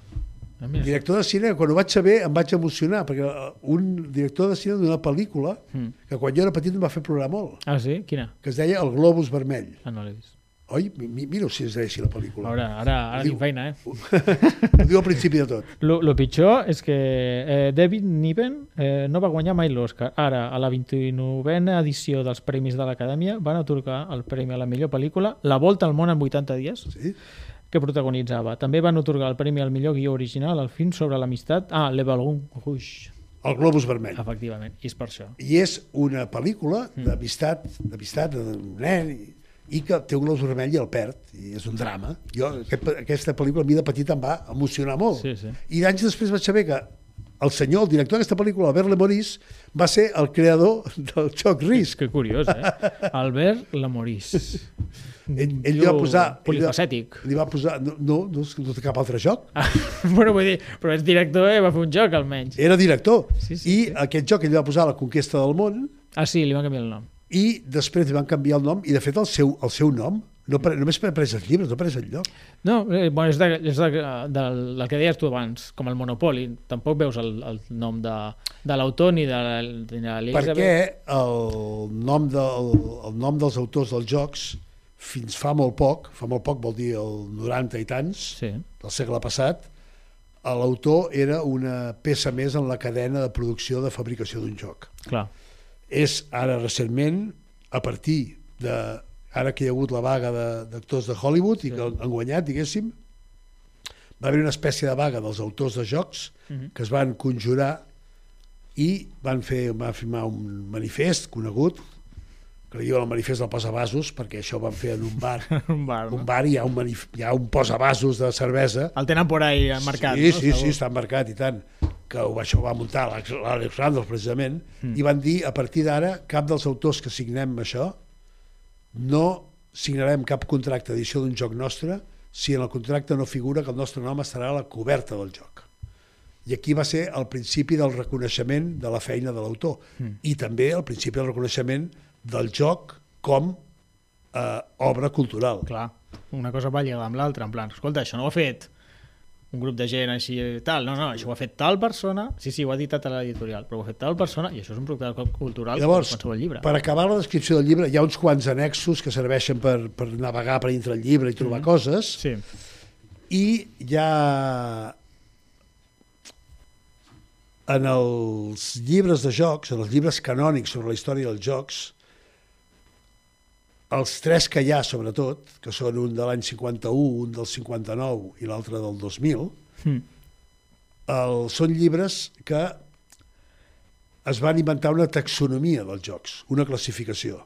Ah, mira. Director de cine, quan ho vaig saber em vaig emocionar, perquè eh, un director de cine d'una pel·lícula Mm. que quan jo era petit em va fer plorar molt, Ah, sí? Quina? que es deia El Globus Vermell. Ah, no l'he vist. Oi? Mi- mi- Mira si es deia així la pel·lícula. Ara, ara, ara tinc feina, eh? [LAUGHS] Ho diu al principi de tot. Lo, lo pitjor és que eh, David Niven eh, no va guanyar mai l'Oscar. Ara, a la 29a edició dels Premis de l'Acadèmia, van atorgar el premi a la millor pel·lícula La volta al món en 80 dies, Sí? Que protagonitzava. També van otorgar el premi al millor guió original al film sobre l'amistat. Ah, Le Ballon Rouge, El Globus Vermell. efectivament, i és per això. I és una pel·lícula d'amistat, d'amistat d'un nen i, i que té un globus vermell i el perd, i és un drama. Jo, aquest, aquesta pel·lícula a mi de petit em va emocionar molt. Sí, sí. I d'anys després vaig saber que el senyor, el director d'aquesta pel·lícula, Albert Lemoris, va ser el creador del joc Risk. Que curiós, eh? Albert Lamorís. Ell, ell li va posar... ell li va- Polifacètic. Li va posar... No, no, no, no cap altre joc. Ah, [LAUGHS] bueno, vull dir, però és director i va fer un joc, almenys. Era director. Sí, sí, I sí. aquest joc ell va posar La conquesta del món Ah, sí, li van canviar el nom. i després li van canviar el nom i de fet el seu, el seu nom no, apare- només apareix als llibres, no apareix enlloc. No, eh, bueno, és, de, és de, del, del que deies tu abans, com el Monopoli. Tampoc veus el, el nom de, de l'autor ni de, de. Perquè el nom, de, el, el nom dels autors dels jocs fins fa molt poc, fa molt poc vol dir el 90 i tants, Sí, del segle passat, l'autor era una peça més en la cadena de producció de fabricació d'un joc. clar. És ara recentment, a partir de ara que hi ha hagut la vaga de- d'actors de, Hollywood i que han guanyat, diguéssim, va haver una espècie de vaga dels autors de jocs Mhm. que es van conjurar i van fer van firmar un manifest conegut que li diuen el manifest del posavasos perquè això van fer en un bar [LAUGHS] un bar, no? un bar i hi ha un, manif hi ha un posavasos de cervesa El tenen por ahí marcat, sí, no? sí, sí, està marcat i tant que això ho va muntar l'Àlex Randolph precisament mm. i van dir a partir d'ara cap dels autors que signem això no signarem cap contracte d'edició d'un joc nostre si en el contracte no figura que el nostre nom estarà a la coberta del joc. I aquí va ser el principi del reconeixement de la feina de l'autor mm. i també el principi del reconeixement del joc com eh, obra cultural. Clar, una cosa va lligada amb l'altra, en plan, escolta, això no ho ha fet un grup de gent així i tal, no, no, això ho ha fet tal persona, sí, sí, ho ha editat a l'editorial, però ho ha fet tal persona, i això és un producte cultural Llavors, com llibre. per acabar la descripció del llibre, hi ha uns quants annexos que serveixen per, per navegar per dintre el llibre i trobar mm. coses, Sí, i hi ha en els llibres de jocs, en els llibres canònics sobre la història dels jocs, els tres que hi ha, sobretot, que són un de l'any 51, un del 59 i l'altre del 2000, mm. el, són llibres que es van inventar una taxonomia dels jocs, una classificació.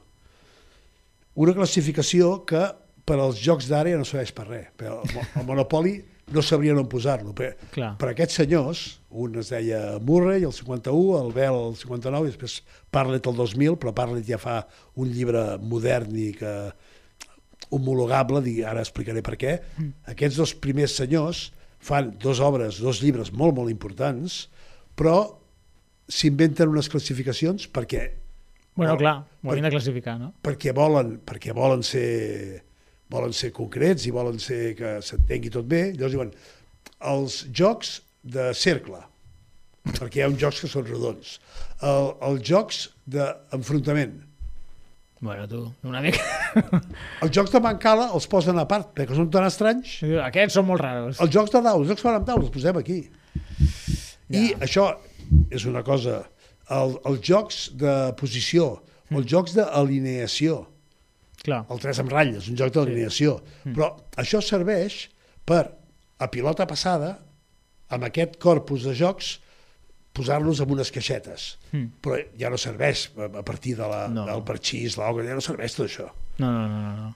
Una classificació que per als jocs d'ara ja no serveix per res. Per el, el Monopoli no sabrien on posar-lo. Per, Clar. per aquests senyors, un es deia Murray, el 51, el Bell, el 59, i després Parlet el 2000, però Parlet ja fa un llibre modern i que homologable, digui, ara explicaré per què. Mm. Aquests dos primers senyors fan dos obres, dos llibres molt, molt importants, però s'inventen unes classificacions perquè Bueno, Oh, clar, ho havien de classificar, no? perquè volen, perquè volen ser volen ser concrets i volen ser que s'entengui tot bé, llavors diuen els jocs de cercle, perquè hi ha uns jocs que són rodons, el, els jocs d'enfrontament, Bueno, tu, una mica... [LAUGHS] els jocs de bancala els posen a part, perquè són tan estranys, Aquests són molt raros. els jocs de daus, els jocs amb daus, els posem aquí. I Ja. això és una cosa, el, els jocs de posició, els jocs d'alineació, Clar, el 3 amb ratlles, un joc d'alineació. Sí. Però això serveix per, a pilota passada, amb aquest corpus de jocs, posar-los en unes caixetes. Mm. Però ja no serveix a partir de la, No. del parxís, l'ogra, ja no serveix tot això. no, no, no, no. no.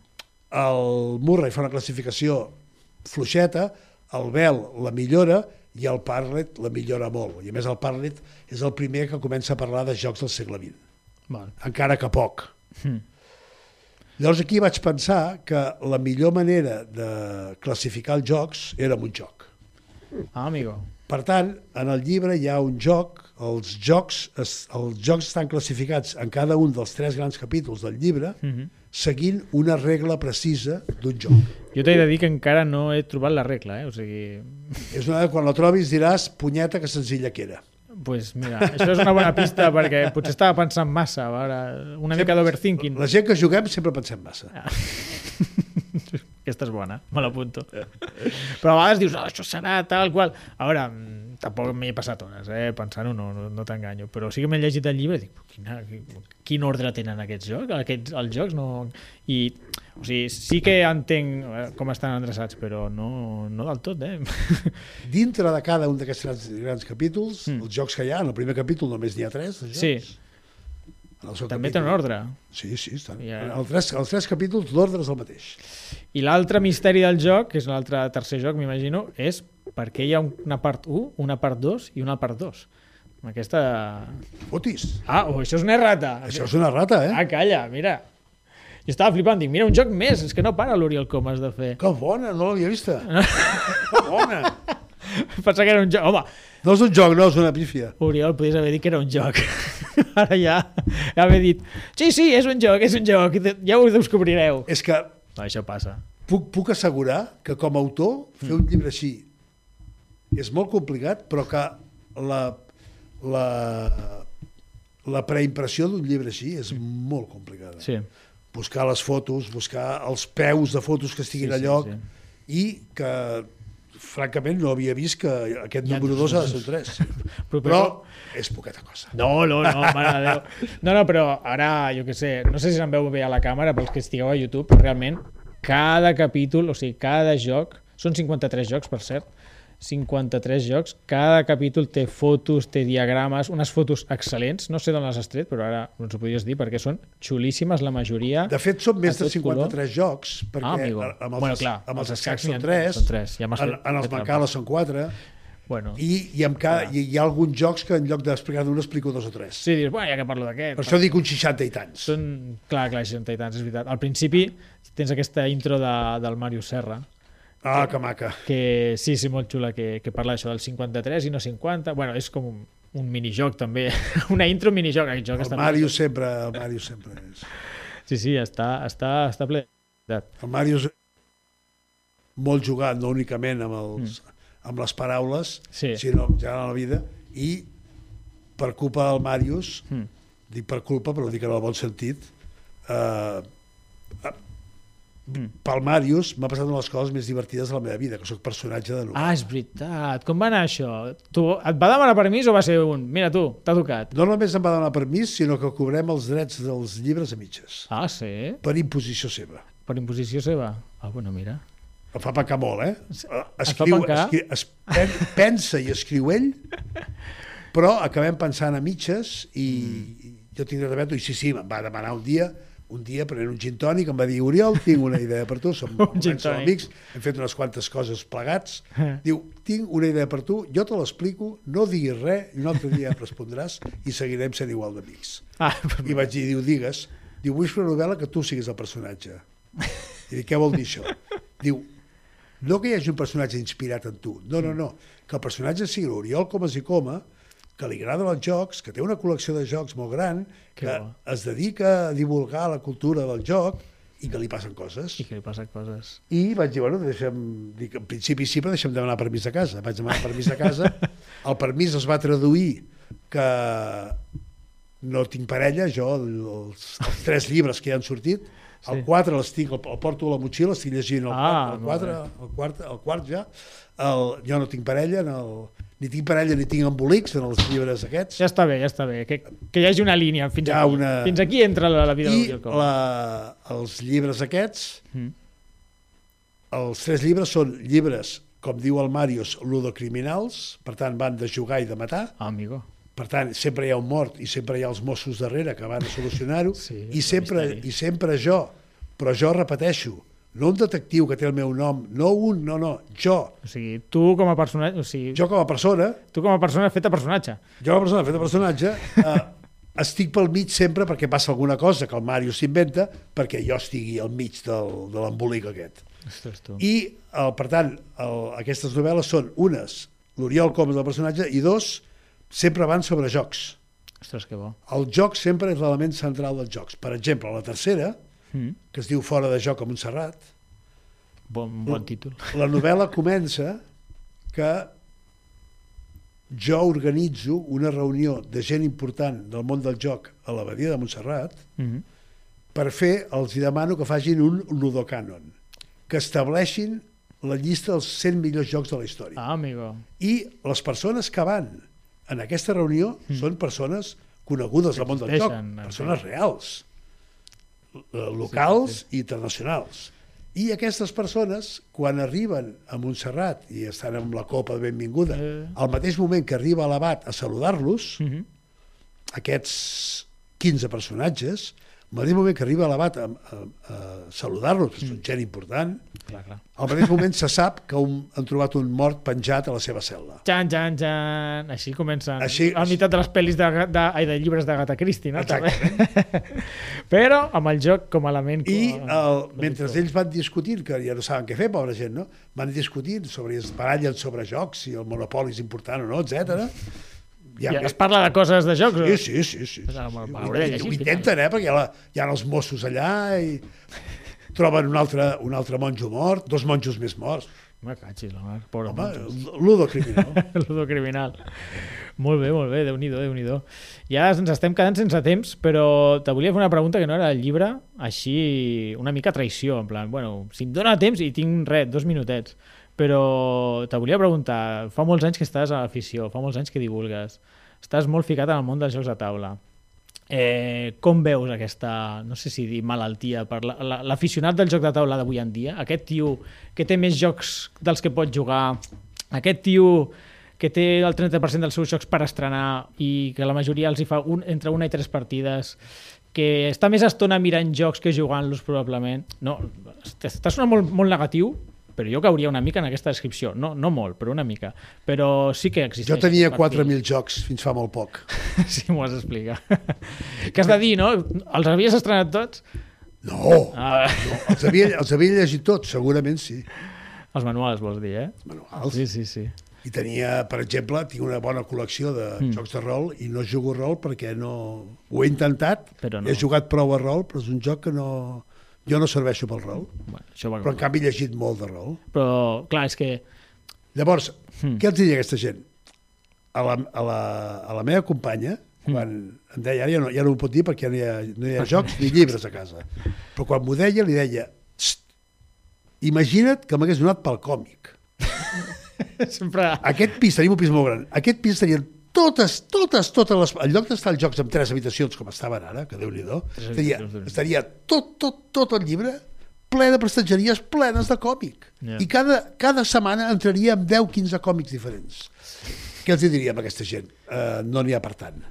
El Murray fa una classificació fluixeta, el Bell la millora i el Parlet la millora molt. I a més el Parlet és el primer que comença a parlar de jocs del segle XX, Val. encara que poc. Mm. Llavors aquí vaig pensar que la millor manera de classificar els jocs era amb un joc. Ah, amigo. Per tant, en el llibre hi ha un joc, els jocs, es, els jocs estan classificats en cada un dels tres grans capítols del llibre, Mhm. seguint una regla precisa d'un joc. Jo t'he de dir que encara no he trobat la regla, eh? O sigui, És una, quan la trobis diràs, punyeta, que senzilla que era. Pues mira, això és una bona pista perquè potser estava pensant massa, a veure, una mica d'overthinking. La gent que juguem sempre pensem massa. Aquesta és bona, me l'apunto. Però a vegades dius, oh, això serà tal qual. A veure, mm, tampoc m'hi he passat hores, eh? pensant-ho no, no, no t'enganyo. Però sí que m'he llegit el llibre i dic, quina, quin ordre tenen aquests jocs? Aquests, els jocs no... I, o sigui, sí que entenc eh, com estan endreçats, però no, no del tot, eh? [LAUGHS] Dintre de cada un d'aquests grans, grans capítols, Mm. mm. els jocs que hi ha, en el primer capítol només n'hi ha tres, de jocs. Sí. També capítol- tenen ordre. Sí, sí, estan. Ja. Yeah. El tres, els tres capítols, l'ordre és el mateix. I l'altre misteri del joc, que és l'altre tercer joc, m'imagino, és per què hi ha una part 1, una part 2 i una part 2. Aquesta... Fotis. Ah, oh, això és una errata. Això és una rata, eh? Ah, calla, mira. Jo estava flipant, dic, mira, un joc més, és que no para l'Oriol Comas de fer. Que bona, no l'havia vista. que bona. [LAUGHS] [LAUGHS] Pensava que era un joc. Home, No és un joc, no, és una pífia. Oriol, podies haver dit que era un joc. [LAUGHS] Ara ja, ja haver dit, sí, sí, és un joc, és un joc, ja ho descobrireu. És que No, això passa. puc, puc assegurar que com a autor fer un llibre així és molt complicat, però que la, la, la preimpressió d'un llibre així és molt complicada. Sí. Buscar les fotos, buscar els peus de fotos que estiguin Sí, a sí, lloc sí. i que francament no havia vist que aquest ha número 2 ha de ser un [LAUGHS] 3. Però, Però és poqueta cosa. No, no, no, mare de Déu. No, no, però ara, jo què sé, no sé si se'n veu bé a la càmera, pels que estigueu a YouTube, realment cada capítol, o sigui, cada joc, són 53 jocs, per cert, 53 jocs, cada capítol té fotos, té diagrames, unes fotos excel·lents, no sé d'on les has tret, però ara ens ho podies dir, perquè són xulíssimes la majoria. De fet, són més de tot color. 53 jocs, perquè Ah, amigo. amb els, Bueno, clar, amb els els escacs escacs són n'hi ha- 3, són tres, ja m'has en, fet- en els Mancala són 4, Bueno, i, i, amb ca, i hi ha alguns jocs que en lloc d'explicar d'un explico dos o tres. sí, dius, bueno, ja que parlo d'aquest... Per això dic uns 60 i tants. Són, clar, clar, 60 i tants, és veritat. Al principi tens aquesta intro de, del Mario Serra, Ah, que maca. que sí, sí, molt xula, que, que parla d'això del 53 i no 50. Bueno, és com un, un minijoc, també. [LAUGHS] Una intro minijoc. Aquest joc El està Mario sempre, el Mario sempre és... Sí, sí, està, està, està ple. El Mario és molt jugat, no únicament amb, els, amb les paraules, Mm. Sí. sinó ja en la vida, i per culpa del Màrius, Mm. dic per culpa, però ho dic en el bon sentit, eh, Mm. pel Màrius m'ha passat una de les coses més divertides de la meva vida, que sóc personatge de novel·la. Ah, és veritat. Com va anar això? Tu, et va demanar permís o va ser un? Mira tu, t'ha tocat. No només em va donar permís, sinó que cobrem els drets dels llibres a mitges, Ah, sí? per imposició seva. Per imposició seva? Ah, bueno, mira. Em fa pencar molt, eh? Es fa pencar? escri, es, pen, pensa i escriu ell, però acabem pensant a mitges i mm. jo tinc dret a veure i sí, sí, em va demanar un dia un dia prenent un gin tònic, em va dir Oriol, tinc una idea per tu, som, [LAUGHS] som amics, hem fet unes quantes coses plegats, Eh. diu, tinc una idea per tu, jo te l'explico, no diguis res, i un altre dia em respondràs i seguirem sent igual d'amics. Ah, I vaig dir, diu, digues, diu, vull fer una novel·la que tu siguis el personatge. I dic, què vol dir això? Diu, no que hi hagi un personatge inspirat en tu, no, no, no, que el personatge sigui l'Oriol Comas i Coma, que li agraden els jocs, que té una col·lecció de jocs molt gran, Que que es dedica a divulgar la cultura del joc i que li passen coses. I que li passen coses. I vaig dir, bueno, deixem, dic, en principi sí, però deixem demanar permís a casa. Vaig demanar permís a casa. [LAUGHS] El permís es va traduir que no tinc parella, jo, els, els tres llibres que ja han sortit, el Sí. 4 les tinc, el, el porto a la motxilla, estic llegint el, Ah, el, molt 4, el, quart, el quart ja. El, jo no tinc parella, en el, ni tinc parella ni tinc embolics en els llibres aquests. Ja està bé, ja està bé. Que, que hi hagi una línia. Fins, Hi ha aquí. una- fins aquí entra la, la vida I d'Oriol Comas. la, els llibres aquests Mm. Els tres llibres són llibres, com diu el Màrius, ludocriminals, per tant van de jugar i de matar, Ah, amigo. per tant sempre hi ha un mort i sempre hi ha els Mossos darrere que van a solucionar-ho, Sí, I, sempre, i sempre jo, però jo repeteixo, no un detectiu que té el meu nom, no un, no, no, jo, O sigui, tu com a personatge... O sigui, jo com a persona, tu com a persona feta personatge. jo com a persona feta personatge, eh, estic pel mig sempre perquè passa alguna cosa que el Màrius s'inventa perquè jo estigui al mig del, de l'embolic aquest. Ostres, tu. I, el, per tant, el, aquestes novel·les són unes l'Oriol com el personatge, i dos, sempre van sobre jocs. Ostres, que bo. El joc sempre és l'element central dels jocs. Per exemple, la tercera, Mm. que es diu Fora de joc a Montserrat, Bon, bon títol. [LAUGHS] la novel·la comença que jo organitzo una reunió de gent important del món del joc a l'abadia de Montserrat Mm -hmm. per fer, els demano que facin un ludocànon, que estableixin la llista dels 100 millors jocs de la història. Ah, amigo. I les persones que van en aquesta reunió mm. són persones conegudes del món del joc, persones reals, locals sí, sí. i internacionals. I aquestes persones, quan arriben a Montserrat i estan amb la copa de benvinguda, Eh. al mateix moment que arriba l'abat a saludar-los, Mm -hmm. aquests 15 personatges, al mateix moment que arriba l'abat a, a, a saludar-los, que són gent important, Clar, clar. al mateix moment se sap que un, han trobat un mort penjat a la seva cel·la. Jan, jan, jan. Així comencen Així- a meitat de les pel·lis de, de, ai, de llibres de Gata Christie, no? També. [LAUGHS] Però amb el joc com a element... I com- el, mentre ells van discutint, que ja no saben què fer, pobra gent, no? van discutint sobre, es barallen sobre jocs, si el monopoli és important o no, etc. Ja, es parla de coses de jocs? o- Sí, sí, sí. sí, sí. ara me'l- Ho, m'hauré de llegir, ho intenten, eh? Perquè hi ha, la, hi ha els Mossos allà i troben un altre, un altre monjo mort, dos monjos més morts. Me cachis la mar, pobre Home, monjos. ludo criminal. [LAUGHS] Ludo criminal. Molt bé, molt bé, déu nhi déu Ja ens estem quedant sense temps, però te volia fer una pregunta que no era del llibre, així una mica traïció, en plan, bueno, si em dóna temps i tinc res, dos minutets, però te volia preguntar, fa molts anys que estàs a l'afició, fa molts anys que divulgues, estàs molt ficat en el món dels jocs de taula. Eh, com veus aquesta, no sé si dir malaltia, per la- la- l'aficionat del joc de taula d'avui en dia, aquest tio que té més jocs dels que pot jugar, aquest tio que té el 30% dels seus jocs per estrenar i que la majoria els hi fa un, entre una i tres partides, que està més estona mirant jocs que jugant-los probablement. No, està sonant molt, molt negatiu, però jo cauria una mica en aquesta descripció. No, no molt, però una mica. Però sí que existeix. Jo tenia per fi. 4.000 jocs fins fa molt poc. [LAUGHS] Sí, m'ho has d'explicar. [LAUGHS] que has de dir, no? Els havies estrenat tots? No, Ah, no els, havia, els havia llegit tots, segurament sí. els manuals, vols dir, eh? Manuals. Sí, sí, sí. I tenia, per exemple, tinc una bona col·lecció de mm. jocs de rol i no jugo rol perquè no... Ho he intentat, Però no. he jugat prou a rol, però és un joc que no... Jo no serveixo pel rol, Bueno, això va... però en canvi he llegit molt de rol. Però, clar, és que... Llavors, Mm. què els diria aquesta gent? A la, a la, a la meva companya, Hmm. quan em deia, ara ja no, ja no ho pot dir perquè ja no hi ha, no hi ha [LAUGHS] jocs ni llibres a casa, però quan m'ho deia li deia, "Xt, imagina't que m'hagués donat pel còmic. [LAUGHS] Sempre... Aquest pis, tenim un pis molt gran, aquest pis tenien totes, totes, totes les... En lloc d'estar els jocs amb tres habitacions, com estaven ara, que déu-n'hi-do, estaria, estaria tot, tot, tot el llibre ple de prestatgeries plenes de còmic. Ja. I cada, cada setmana entraria amb 10-15 còmics diferents. Què els diríem a aquesta gent? Uh, no n'hi ha per tant.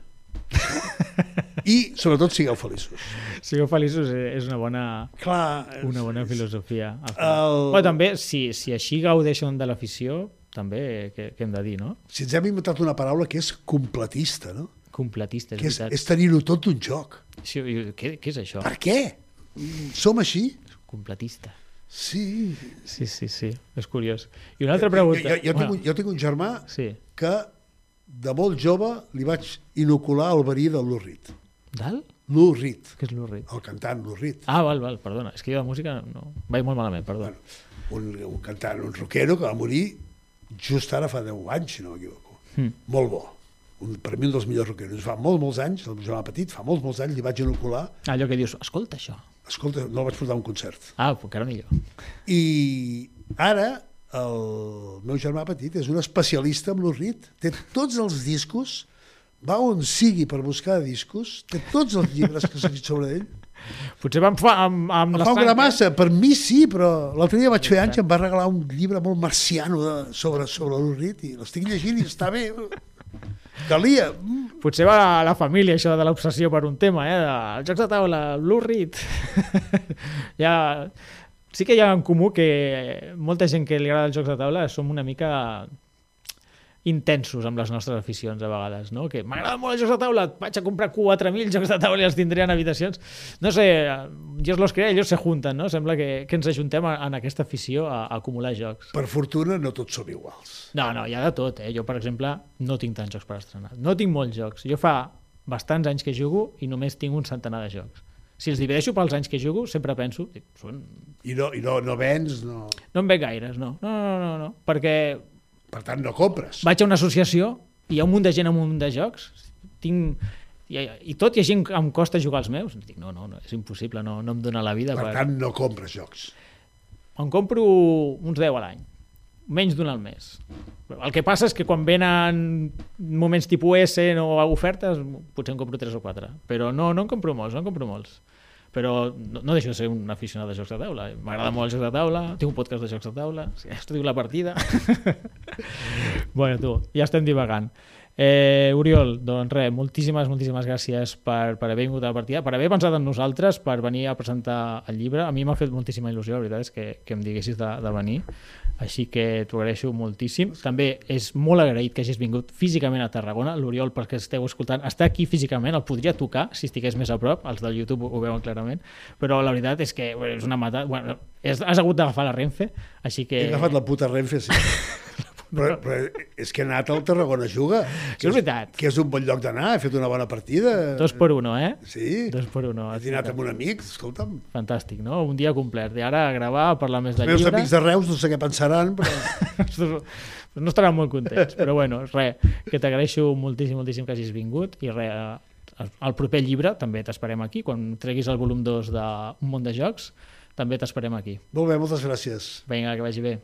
I, sobretot, sigueu feliços. Sigueu feliços eh, és una bona, Clar, una bona filosofia. El- Però també, si, si així gaudeixen de l'afició, també, què, què hem de dir, no? si ens hem inventat una paraula que és completista, no? Completista, és que és, veritat. és tenir-ho tot d'un joc. Sí, què, què és això? Per què? Som així? Completista. Sí. Sí, sí, sí, és curiós. I una altra pregunta... Jo, jo, jo, tinc, un- jo tinc un germà Sí. que de molt jove li vaig inocular el verí de Reed. Dal? Lou Reed, Què és l'Urrit? el cantant Lou Reed. Ah, val, val, perdona. És que jo de música no... Vaig molt malament, perdó. Un, un cantant, un rockero que va morir just ara fa 10 anys, si no m'equivoco. Mm. Molt bo. Un, per mi un dels millors rockeros. Fa molts, molts anys, el meu germà petit, fa molts, molts anys, li vaig inocular. Allò que dius, escolta això. Escolta, no el vaig portar a un concert. Ah, pues encara millor. I ara el meu germà petit és un especialista en Reed. Té tots els discos, va on sigui per buscar discos, té tots els llibres que s'ha escrit sobre ell. Potser vam fa amb, amb fa una massa, per mi sí, però l'altre dia vaig fer anys em va regalar un llibre molt marciano de, sobre, sobre Reed i l'estic llegint i està bé. Calia. Potser va a la família, això de l'obsessió per un tema, eh? De, els jocs de taula, Reed... [LAUGHS] ja... Sí que hi ha en comú que molta gent que li agrada els jocs de taula som una mica intensos amb les nostres aficions a vegades, no? Que m'agrada molt els jocs de taula, vaig a comprar 4.000 jocs de taula i els tindré en habitacions. No sé, ells los creen, ells se junten, no? Sembla que, que ens ajuntem a- en aquesta afició a, a acumular jocs. Per fortuna no tots som iguals. No, no, hi ha de tot, eh? Jo, per exemple, no tinc tants jocs per estrenar. No tinc molts jocs. Jo fa bastants anys que jugo i només tinc un centenar de jocs. Si els divideixo pels anys que jugo, sempre penso, dic, són... I no, i no, no vens, no... no en veig gaires, no. No, no, no, no. Perquè Per tant, no compres. vaig a una associació i hi ha un munt de gent amb un munt de jocs. Tinc... I, I tot hi ha gent que em costa jugar els meus. Dic, no, no, no és impossible, no, no em dóna la vida. Per tant, no compres jocs. Em compro uns 10 a l'any, menys d'un al mes. El que passa és que quan venen moments tipus S o ofertes, potser en compro 3 o 4. Però no, no en compro molts, no en compro molts. Però no, no deixo de ser un aficionat de jocs de taula. M'agrada molt els jocs de taula, tinc un podcast de jocs de taula, estudio la partida. [LAUGHS] bueno, tu, ja estem divagant. Eh, Oriol, doncs res, moltíssimes, moltíssimes gràcies per, per haver vingut a la partida, per haver pensat en nosaltres, per venir a presentar el llibre. A mi m'ha fet moltíssima il·lusió, la veritat és que, que em diguessis de, de venir, així que t'ho agraeixo moltíssim. També és molt agraït que hagis vingut físicament a Tarragona. L'Oriol, perquè esteu escoltant, està aquí físicament, el podria tocar si estigués més a prop, els del YouTube ho, ho veuen clarament, però la veritat és que és una mata... Bueno, has hagut d'agafar la Renfe, així que... He agafat la puta Renfe, sí. [LAUGHS] però, però és que he anat al Tarragona a jugar. Això és veritat. Que és un bon lloc d'anar, he fet una bona partida. Dos per uno, eh? Sí, Dos per uno. he dinat amb un amic, escolta'm. Fantàstic, no? Un dia complet. I ara a gravar, a parlar més de Els meus llibre. amics de Reus no sé què pensaran, però [LAUGHS] no estaran molt contents, però bueno, res, que t'agraeixo moltíssim, moltíssim que hagis vingut i res, eh, el proper llibre també t'esperem aquí, quan treguis el volum 2 d'un món de jocs, també t'esperem aquí. molt bé, moltes gràcies. Vinga, que vagi bé.